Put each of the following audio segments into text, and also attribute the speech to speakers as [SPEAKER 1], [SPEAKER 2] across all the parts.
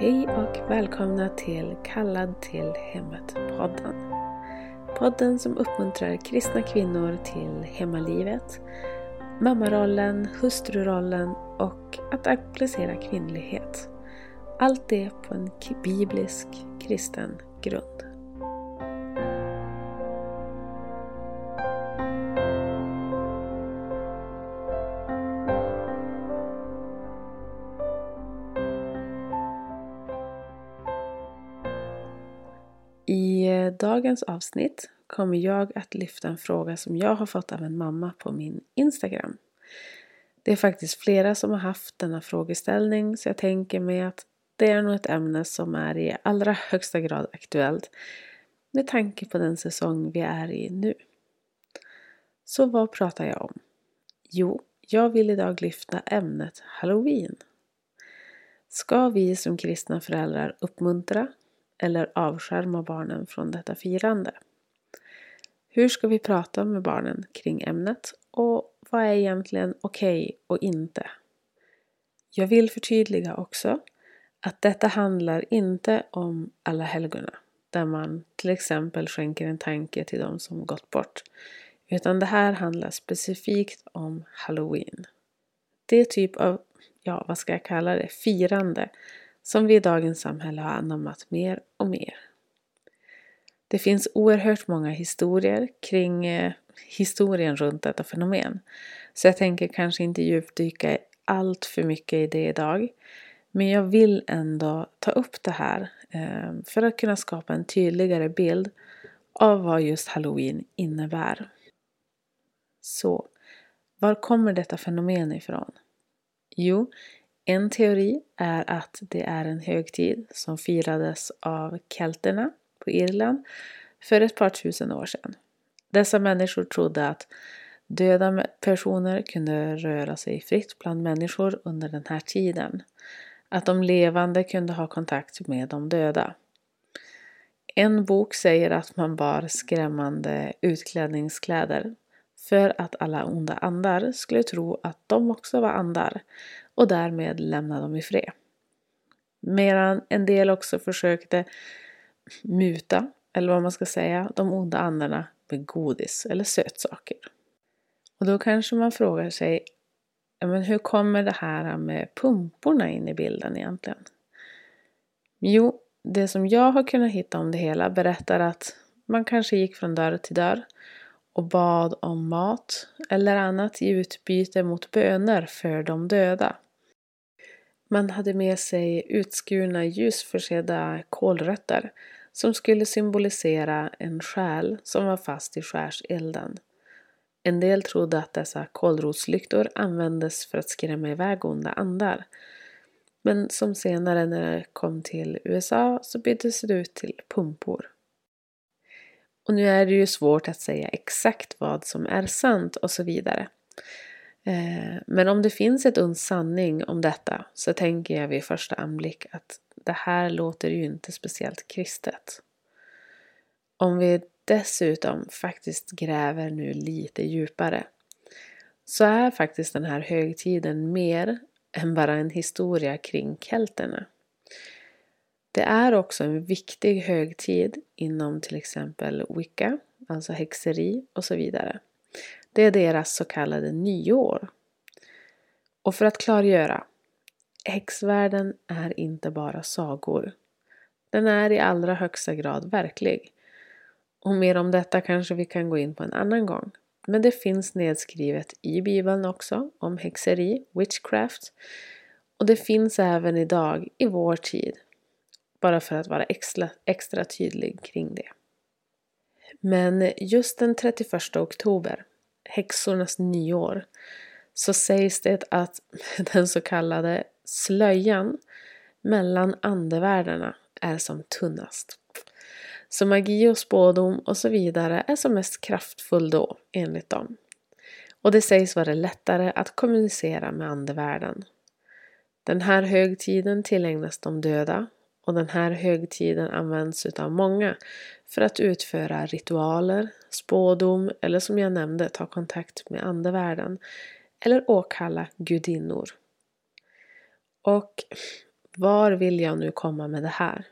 [SPEAKER 1] Hej och välkomna till Kallad till hemmet-podden. Podden som uppmuntrar kristna kvinnor till hemmalivet, mammarollen, hustrurollen och att applicera kvinnlighet. Allt det på en biblisk kristen grund. I eh, dagens avsnitt kommer jag att lyfta en fråga som jag har fått av en mamma på min Instagram. Det är faktiskt flera som har haft denna frågeställning så jag tänker mig att det är nog ett ämne som är i allra högsta grad aktuellt med tanke på den säsong vi är i nu. Så vad pratar jag om? Jo, jag vill idag lyfta ämnet Halloween. Ska vi som kristna föräldrar uppmuntra eller avskärma barnen från detta firande? Hur ska vi prata med barnen kring ämnet och vad är egentligen okej okay och inte? Jag vill förtydliga också att detta handlar inte om alla helgona där man till exempel skänker en tanke till de som gått bort. Utan det här handlar specifikt om Halloween. Det typ av, ja vad ska jag kalla det, firande som vi i dagens samhälle har anammat mer och mer. Det finns oerhört många historier kring eh, historien runt detta fenomen. Så jag tänker kanske inte djupdyka allt för mycket i det idag. Men jag vill ändå ta upp det här eh, för att kunna skapa en tydligare bild av vad just halloween innebär. Så, var kommer detta fenomen ifrån? Jo, en teori är att det är en högtid som firades av kelterna på Irland för ett par tusen år sedan. Dessa människor trodde att döda personer kunde röra sig fritt bland människor under den här tiden. Att de levande kunde ha kontakt med de döda. En bok säger att man bar skrämmande utklädningskläder för att alla onda andar skulle tro att de också var andar och därmed lämna dem i fred. Medan en del också försökte muta, eller vad man ska säga, de onda andarna med godis eller sötsaker. Och då kanske man frågar sig, men hur kommer det här med pumporna in i bilden egentligen? Jo, det som jag har kunnat hitta om det hela berättar att man kanske gick från dörr till dörr och bad om mat eller annat i utbyte mot böner för de döda. Man hade med sig utskurna ljusförsedda kålrötter som skulle symbolisera en själ som var fast i skärselden. En del trodde att dessa kålrotslyktor användes för att skrämma iväg onda andar. Men som senare när det kom till USA så byttes det ut till pumpor. Och nu är det ju svårt att säga exakt vad som är sant och så vidare. Eh, men om det finns ett uns sanning om detta så tänker jag vid första anblick att det här låter ju inte speciellt kristet. Om vi dessutom faktiskt gräver nu lite djupare så är faktiskt den här högtiden mer än bara en historia kring kelterna. Det är också en viktig högtid inom till exempel wicca, alltså häxeri och så vidare. Det är deras så kallade nyår. Och för att klargöra, häxvärlden är inte bara sagor. Den är i allra högsta grad verklig. Och mer om detta kanske vi kan gå in på en annan gång. Men det finns nedskrivet i Bibeln också om häxeri, witchcraft. Och det finns även idag i vår tid. Bara för att vara extra, extra tydlig kring det. Men just den 31 oktober häxornas nyår så sägs det att den så kallade slöjan mellan andevärldarna är som tunnast. Så magi och spådom och så vidare är som mest kraftfull då, enligt dem. Och det sägs vara lättare att kommunicera med andevärlden. Den här högtiden tillägnas de döda och den här högtiden används utav många för att utföra ritualer, spådom eller som jag nämnde ta kontakt med andevärlden eller åkalla gudinnor. Och Var vill jag nu komma med det här?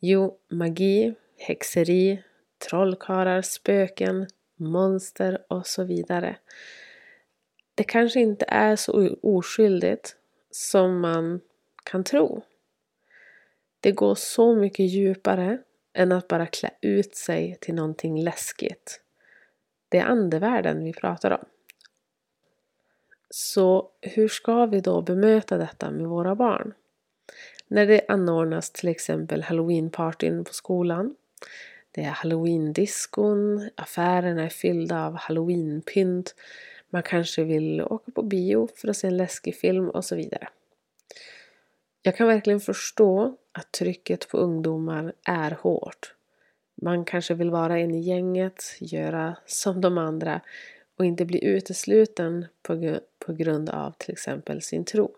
[SPEAKER 1] Jo, magi, häxeri, trollkarlar, spöken, monster och så vidare. Det kanske inte är så oskyldigt som man kan tro. Det går så mycket djupare än att bara klä ut sig till någonting läskigt. Det är andevärlden vi pratar om. Så hur ska vi då bemöta detta med våra barn? När det anordnas till exempel halloweenpartyn på skolan. Det är halloweendiskon, affärerna är fyllda av halloweenpynt. Man kanske vill åka på bio för att se en läskig film och så vidare. Jag kan verkligen förstå att trycket på ungdomar är hårt. Man kanske vill vara en i gänget, göra som de andra och inte bli utesluten på, på grund av till exempel sin tro.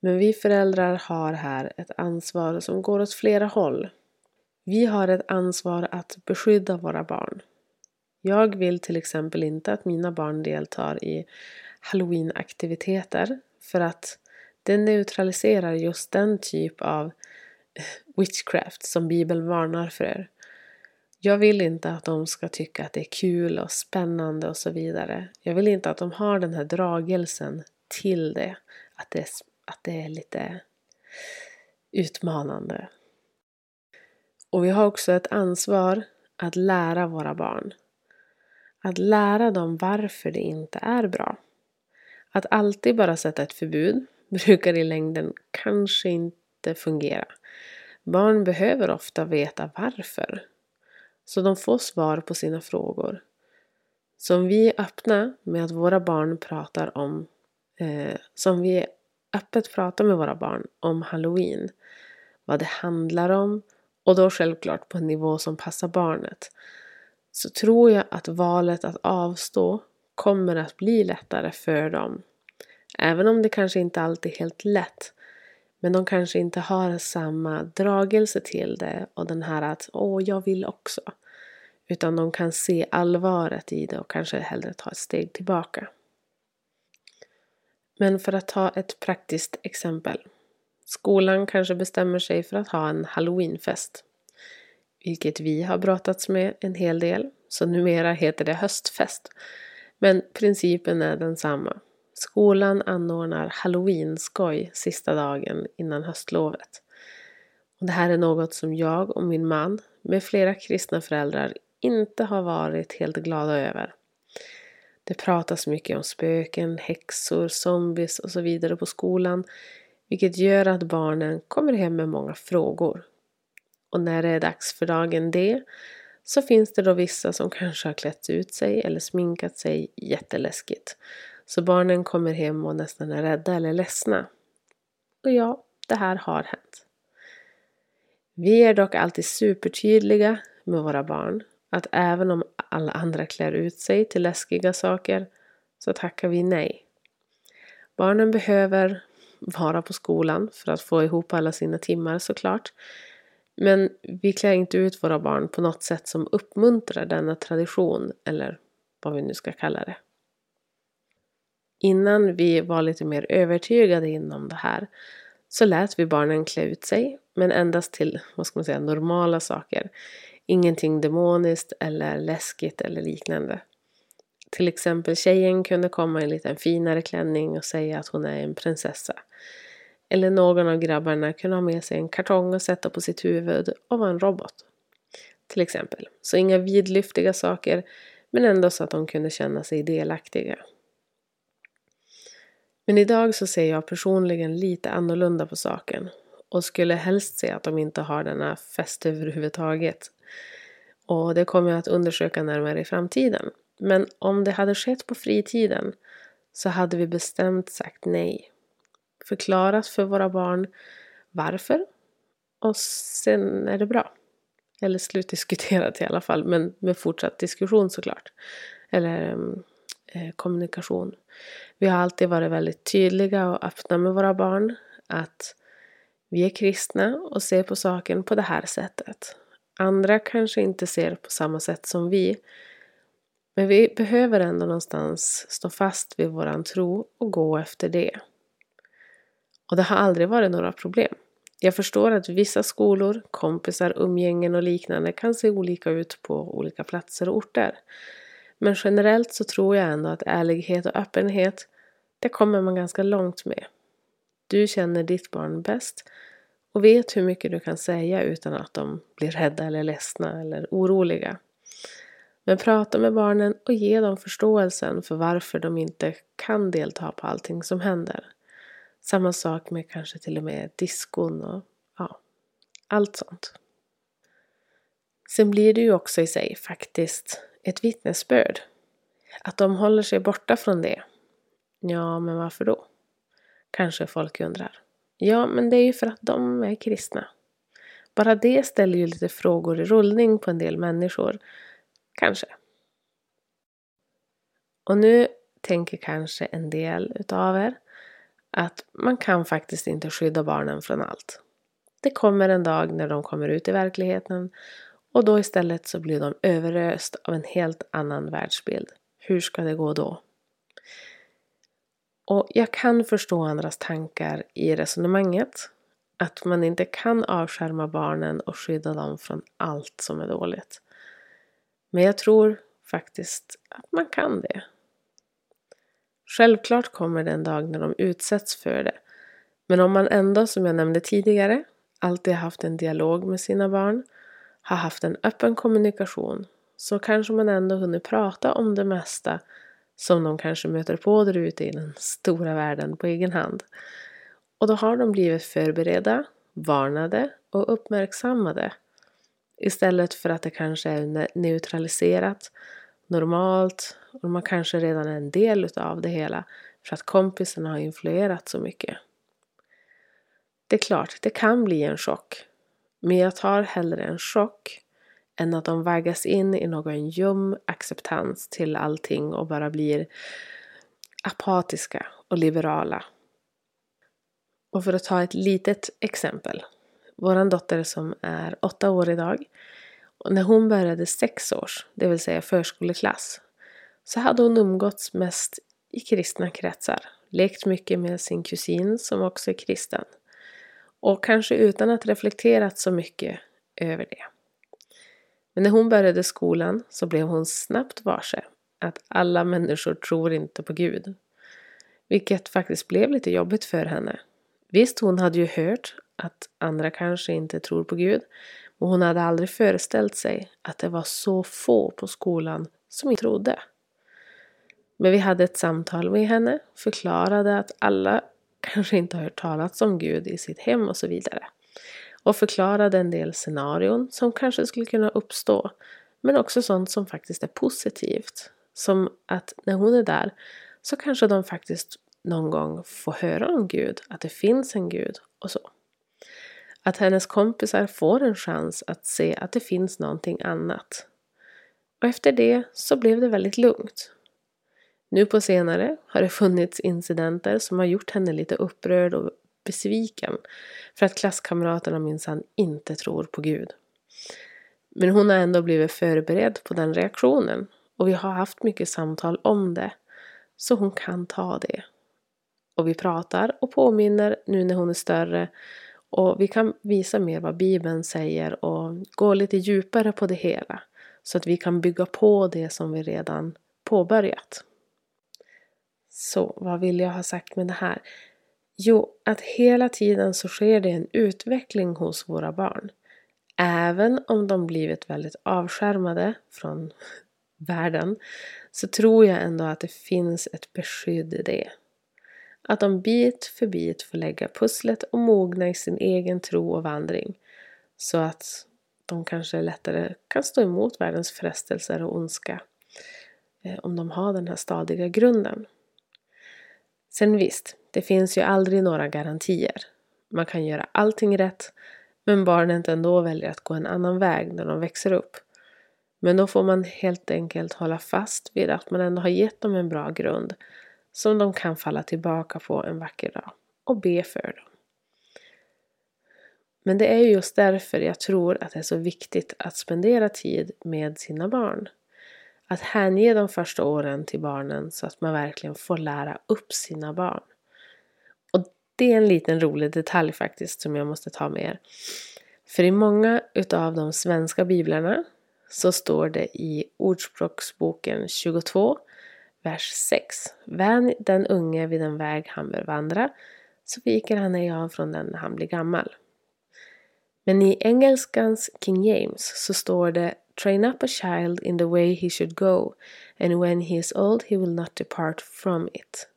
[SPEAKER 1] Men vi föräldrar har här ett ansvar som går åt flera håll. Vi har ett ansvar att beskydda våra barn. Jag vill till exempel inte att mina barn deltar i halloweenaktiviteter för att det neutraliserar just den typ av witchcraft som Bibeln varnar för. Jag vill inte att de ska tycka att det är kul och spännande och så vidare. Jag vill inte att de har den här dragelsen till det. Att det är, att det är lite utmanande. Och vi har också ett ansvar att lära våra barn. Att lära dem varför det inte är bra. Att alltid bara sätta ett förbud brukar i längden kanske inte fungera. Barn behöver ofta veta varför. Så de får svar på sina frågor. Så om vi är öppna med att våra barn pratar om eh, som vi öppet pratar med våra barn om halloween. Vad det handlar om och då självklart på en nivå som passar barnet. Så tror jag att valet att avstå kommer att bli lättare för dem. Även om det kanske inte alltid är helt lätt. Men de kanske inte har samma dragelse till det och den här att åh, jag vill också. Utan de kan se allvaret i det och kanske hellre ta ett steg tillbaka. Men för att ta ett praktiskt exempel. Skolan kanske bestämmer sig för att ha en halloweenfest. Vilket vi har brottats med en hel del. Så numera heter det höstfest. Men principen är densamma. Skolan anordnar halloweenskoj sista dagen innan höstlovet. Och det här är något som jag och min man med flera kristna föräldrar inte har varit helt glada över. Det pratas mycket om spöken, häxor, zombies och så vidare på skolan vilket gör att barnen kommer hem med många frågor. Och när det är dags för dagen D så finns det då vissa som kanske har klätt ut sig eller sminkat sig jätteläskigt så barnen kommer hem och nästan är rädda eller ledsna. Och ja, det här har hänt. Vi är dock alltid supertydliga med våra barn att även om alla andra klär ut sig till läskiga saker så tackar vi nej. Barnen behöver vara på skolan för att få ihop alla sina timmar såklart. Men vi klär inte ut våra barn på något sätt som uppmuntrar denna tradition eller vad vi nu ska kalla det. Innan vi var lite mer övertygade inom det här så lät vi barnen klä ut sig men endast till, vad ska man säga, normala saker. Ingenting demoniskt eller läskigt eller liknande. Till exempel tjejen kunde komma i en lite finare klänning och säga att hon är en prinsessa. Eller någon av grabbarna kunde ha med sig en kartong och sätta på sitt huvud och vara en robot. Till exempel. Så inga vidlyftiga saker men ändå så att de kunde känna sig delaktiga. Men idag så ser jag personligen lite annorlunda på saken och skulle helst se att de inte har denna fest överhuvudtaget. Och det kommer jag att undersöka närmare i framtiden. Men om det hade skett på fritiden så hade vi bestämt sagt nej. Förklarat för våra barn varför och sen är det bra. Eller slutdiskuterat i alla fall, men med fortsatt diskussion såklart. Eller mm, Eh, kommunikation. Vi har alltid varit väldigt tydliga och öppna med våra barn att vi är kristna och ser på saken på det här sättet. Andra kanske inte ser på samma sätt som vi. Men vi behöver ändå någonstans stå fast vid våran tro och gå efter det. Och det har aldrig varit några problem. Jag förstår att vissa skolor, kompisar, umgängen och liknande kan se olika ut på olika platser och orter. Men generellt så tror jag ändå att ärlighet och öppenhet, det kommer man ganska långt med. Du känner ditt barn bäst och vet hur mycket du kan säga utan att de blir rädda eller ledsna eller oroliga. Men prata med barnen och ge dem förståelsen för varför de inte kan delta på allting som händer. Samma sak med kanske till och med diskon och ja, allt sånt. Sen blir det ju också i sig faktiskt ett vittnesbörd. Att de håller sig borta från det. Ja, men varför då? Kanske folk undrar. Ja, men det är ju för att de är kristna. Bara det ställer ju lite frågor i rullning på en del människor. Kanske. Och nu tänker kanske en del utav er att man kan faktiskt inte skydda barnen från allt. Det kommer en dag när de kommer ut i verkligheten och då istället så blir de överöst av en helt annan världsbild. Hur ska det gå då? Och jag kan förstå andras tankar i resonemanget. Att man inte kan avskärma barnen och skydda dem från allt som är dåligt. Men jag tror faktiskt att man kan det. Självklart kommer det en dag när de utsätts för det. Men om man ändå, som jag nämnde tidigare, alltid haft en dialog med sina barn, har haft en öppen kommunikation, så kanske man ändå hunnit prata om det mesta som de kanske möter på där ute i den stora världen på egen hand. Och då har de blivit förberedda, varnade och uppmärksammade. Istället för att det kanske är neutraliserat, normalt och man kanske redan är en del utav det hela för att kompisarna har influerat så mycket. Det är klart, det kan bli en chock. Men jag tar hellre en chock än att de vaggas in i någon ljum acceptans till allting och bara blir apatiska och liberala. Och för att ta ett litet exempel. Vår dotter som är åtta år idag. Och när hon började sex års, det vill säga förskoleklass, så hade hon umgåtts mest i kristna kretsar. Lekt mycket med sin kusin som också är kristen. Och kanske utan att reflekterat så mycket över det. Men när hon började skolan så blev hon snabbt varse att alla människor tror inte på Gud. Vilket faktiskt blev lite jobbigt för henne. Visst, hon hade ju hört att andra kanske inte tror på Gud. Men hon hade aldrig föreställt sig att det var så få på skolan som inte trodde. Men vi hade ett samtal med henne, förklarade att alla kanske inte har hört talas om Gud i sitt hem och så vidare och förklarade en del scenarion som kanske skulle kunna uppstå. Men också sånt som faktiskt är positivt. Som att när hon är där så kanske de faktiskt någon gång får höra om Gud, att det finns en Gud och så. Att hennes kompisar får en chans att se att det finns någonting annat. Och efter det så blev det väldigt lugnt. Nu på senare har det funnits incidenter som har gjort henne lite upprörd och besviken för att klasskamraterna minsann inte tror på Gud. Men hon har ändå blivit förberedd på den reaktionen och vi har haft mycket samtal om det så hon kan ta det. Och vi pratar och påminner nu när hon är större och vi kan visa mer vad Bibeln säger och gå lite djupare på det hela så att vi kan bygga på det som vi redan påbörjat. Så vad vill jag ha sagt med det här? Jo, att hela tiden så sker det en utveckling hos våra barn. Även om de blivit väldigt avskärmade från världen så tror jag ändå att det finns ett beskydd i det. Att de bit för bit får lägga pusslet och mogna i sin egen tro och vandring. Så att de kanske lättare kan stå emot världens frestelser och ondska. Eh, om de har den här stadiga grunden. Sen visst, det finns ju aldrig några garantier. Man kan göra allting rätt men barnet ändå väljer att gå en annan väg när de växer upp. Men då får man helt enkelt hålla fast vid att man ändå har gett dem en bra grund som de kan falla tillbaka på en vacker dag och be för dem. Men det är just därför jag tror att det är så viktigt att spendera tid med sina barn. Att hänge de första åren till barnen så att man verkligen får lära upp sina barn. Och det är en liten rolig detalj faktiskt som jag måste ta med er. För i många utav de svenska biblarna så står det i Ordspråksboken 22, vers 6. Vän den unge vid den väg han bör vandra, så viker han ej av från den när han blir gammal. Men i engelskans King James så står det Train up a child in the way he should go, and when he is old he will not depart from it.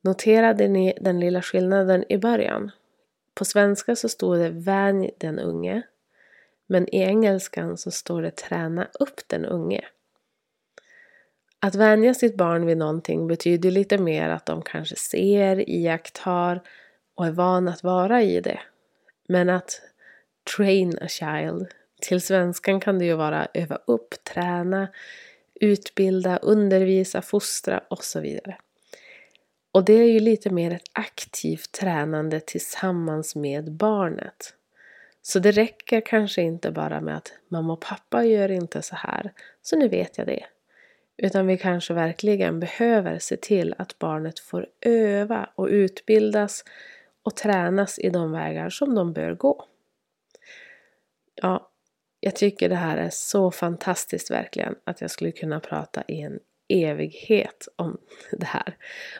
[SPEAKER 1] Noterade ni den lilla skillnaden i början? På svenska så står det vänj den unge. Men i engelskan så står det träna upp den unge. Att vänja sitt barn vid någonting betyder lite mer att de kanske ser, iakttar och är van att vara i det. Men att train a child, till svenskan kan det ju vara öva upp, träna, utbilda, undervisa, fostra och så vidare. Och det är ju lite mer ett aktivt tränande tillsammans med barnet. Så det räcker kanske inte bara med att mamma och pappa gör inte så här, så nu vet jag det. Utan vi kanske verkligen behöver se till att barnet får öva och utbildas och tränas i de vägar som de bör gå. Ja, jag tycker det här är så fantastiskt verkligen att jag skulle kunna prata i en evighet om det här.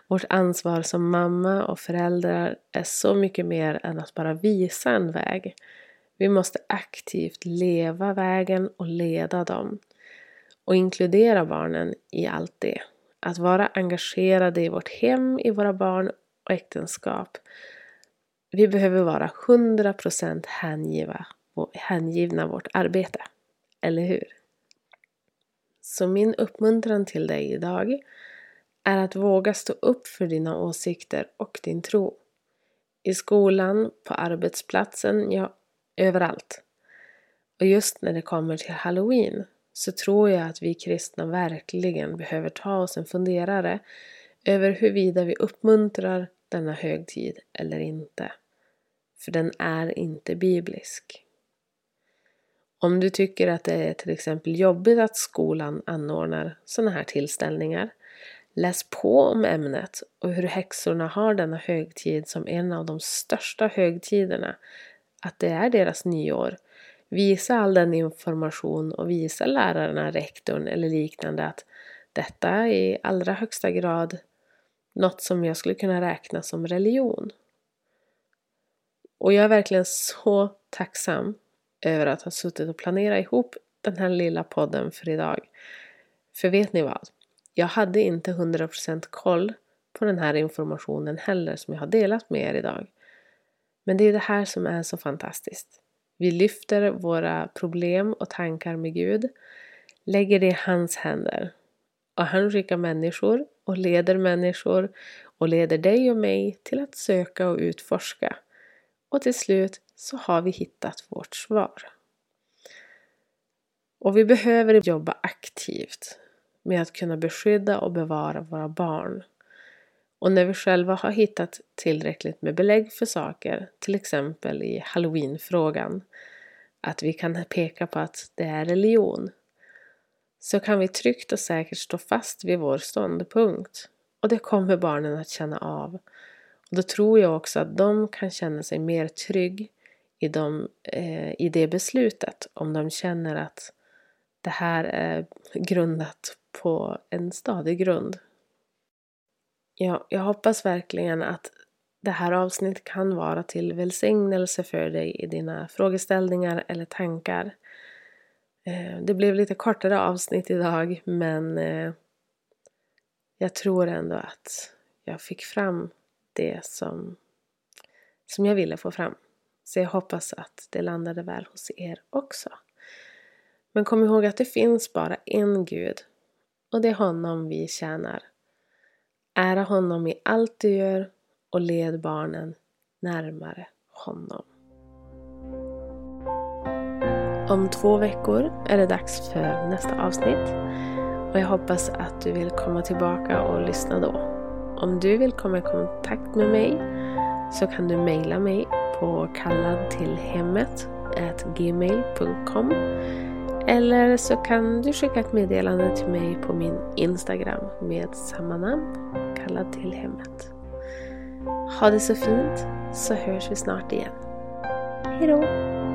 [SPEAKER 1] Vårt ansvar som mamma och föräldrar är så mycket mer än att bara visa en väg. Vi måste aktivt leva vägen och leda dem. Och inkludera barnen i allt det. Att vara engagerade i vårt hem, i våra barn och äktenskap. Vi behöver vara 100% hängiva, hängivna vårt arbete. Eller hur? Så min uppmuntran till dig idag är att våga stå upp för dina åsikter och din tro. I skolan, på arbetsplatsen, ja, överallt. Och just när det kommer till Halloween så tror jag att vi kristna verkligen behöver ta oss en funderare över huruvida vi uppmuntrar denna högtid eller inte. För den är inte biblisk. Om du tycker att det är till exempel jobbigt att skolan anordnar sådana här tillställningar, läs på om ämnet och hur häxorna har denna högtid som en av de största högtiderna, att det är deras nyår. Visa all den information och visa lärarna, rektorn eller liknande att detta är i allra högsta grad något som jag skulle kunna räkna som religion. Och jag är verkligen så tacksam över att ha suttit och planerat ihop den här lilla podden för idag. För vet ni vad? Jag hade inte 100% koll på den här informationen heller som jag har delat med er idag. Men det är det här som är så fantastiskt. Vi lyfter våra problem och tankar med Gud, lägger det i hans händer. Och han skickar människor och leder människor och leder dig och mig till att söka och utforska. Och till slut så har vi hittat vårt svar. Och vi behöver jobba aktivt med att kunna beskydda och bevara våra barn. Och när vi själva har hittat tillräckligt med belägg för saker, till exempel i halloweenfrågan, att vi kan peka på att det är religion, så kan vi tryggt och säkert stå fast vid vår ståndpunkt. Och det kommer barnen att känna av. Och då tror jag också att de kan känna sig mer trygg i, de, eh, i det beslutet om de känner att det här är grundat på en stadig grund. Ja, jag hoppas verkligen att det här avsnittet kan vara till välsignelse för dig i dina frågeställningar eller tankar. Eh, det blev lite kortare avsnitt idag men eh, jag tror ändå att jag fick fram det som, som jag ville få fram. Så jag hoppas att det landade väl hos er också. Men kom ihåg att det finns bara en Gud och det är honom vi tjänar. Ära honom i allt du gör och led barnen närmare honom. Om två veckor är det dags för nästa avsnitt och jag hoppas att du vill komma tillbaka och lyssna då. Om du vill komma i kontakt med mig så kan du mejla mig på kalladtillhemmetgmail.com eller så kan du skicka ett meddelande till mig på min Instagram med samma namn, kallad till hemmet. Ha det så fint så hörs vi snart igen. Hejdå!